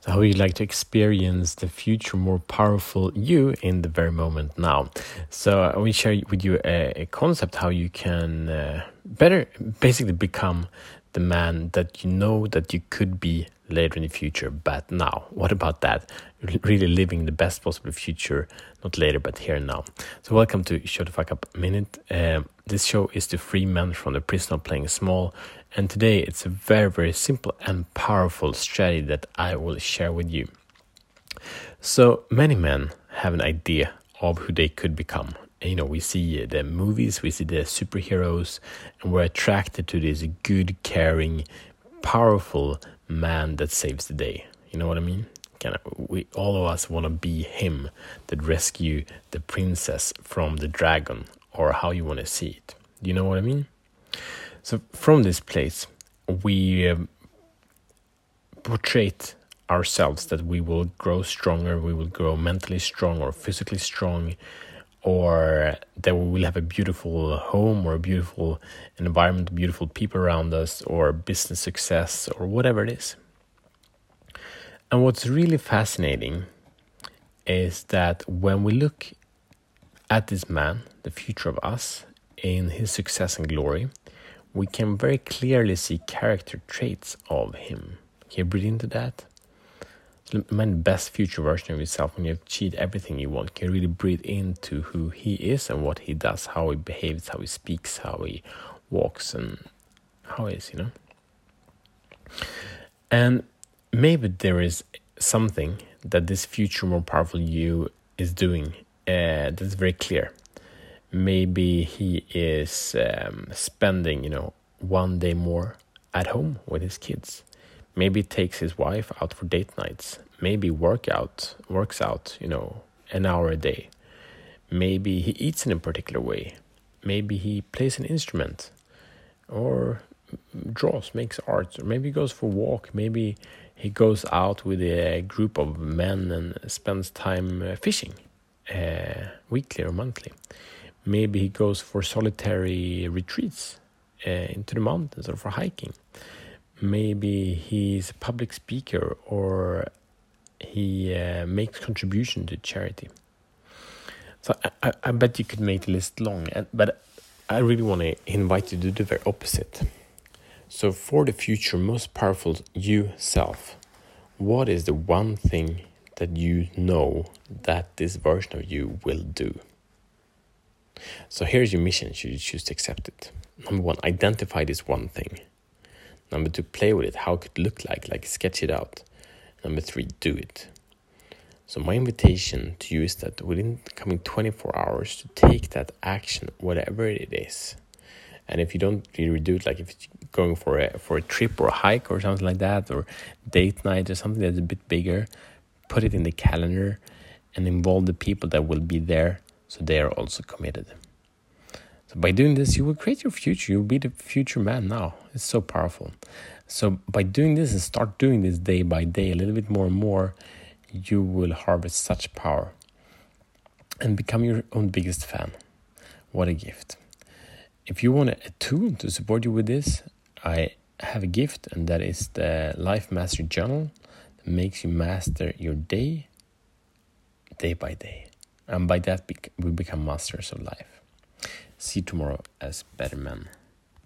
So, how would you like to experience the future more powerful you in the very moment now? So, I will share with you a, a concept how you can uh, better basically become the man that you know that you could be later in the future, but now. What about that? Really living the best possible future, not later, but here and now. So, welcome to Show the Fuck Up Minute. Uh, this show is to free men from the prison of playing small, and today it's a very, very simple and powerful strategy that I will share with you. So, many men have an idea of who they could become you know we see the movies we see the superheroes and we're attracted to these good caring powerful man that saves the day. You know what i mean? Kind of we all of us want to be him that rescue the princess from the dragon or how you want to see it. Do you know what i mean? So from this place we um, portray ourselves that we will grow stronger we will grow mentally strong or physically strong or that we will have a beautiful home or a beautiful environment, beautiful people around us, or business success, or whatever it is. And what's really fascinating is that when we look at this man, the future of us, in his success and glory, we can very clearly see character traits of him. Can you into that? The best future version of yourself when you've achieved everything you want can really breathe into who he is and what he does, how he behaves, how he speaks, how he walks, and how he is, you know. And maybe there is something that this future more powerful you is doing uh, that's very clear. Maybe he is um, spending, you know, one day more at home with his kids maybe takes his wife out for date nights maybe work out works out you know an hour a day. Maybe he eats in a particular way. Maybe he plays an instrument or draws makes art. Or maybe he goes for a walk. Maybe he goes out with a group of men and spends time uh, fishing uh, weekly or monthly. Maybe he goes for solitary retreats uh, into the mountains or for hiking maybe he's a public speaker or he uh, makes contribution to charity. So I, I, bet you could make the list long, but I really want to invite you to do the very opposite. So for the future, most powerful you self, what is the one thing that you know that this version of you will do? So here's your mission should you choose to accept it. Number one, identify this one thing. Number two, play with it. How could it look like, like sketch it out. Number three, do it. So my invitation to you is that within the coming 24 hours to take that action, whatever it is. And if you don't really do it, like if you're going for a for a trip or a hike or something like that, or date night or something that's a bit bigger, put it in the calendar and involve the people that will be there so they are also committed. So by doing this, you will create your future. You'll be the future man now. It's so powerful. So by doing this and start doing this day by day, a little bit more and more, you will harvest such power and become your own biggest fan. What a gift. If you want a tool to support you with this, I have a gift, and that is the Life Mastery Journal that makes you master your day, day by day. And by that, we become masters of life. See you tomorrow as better men.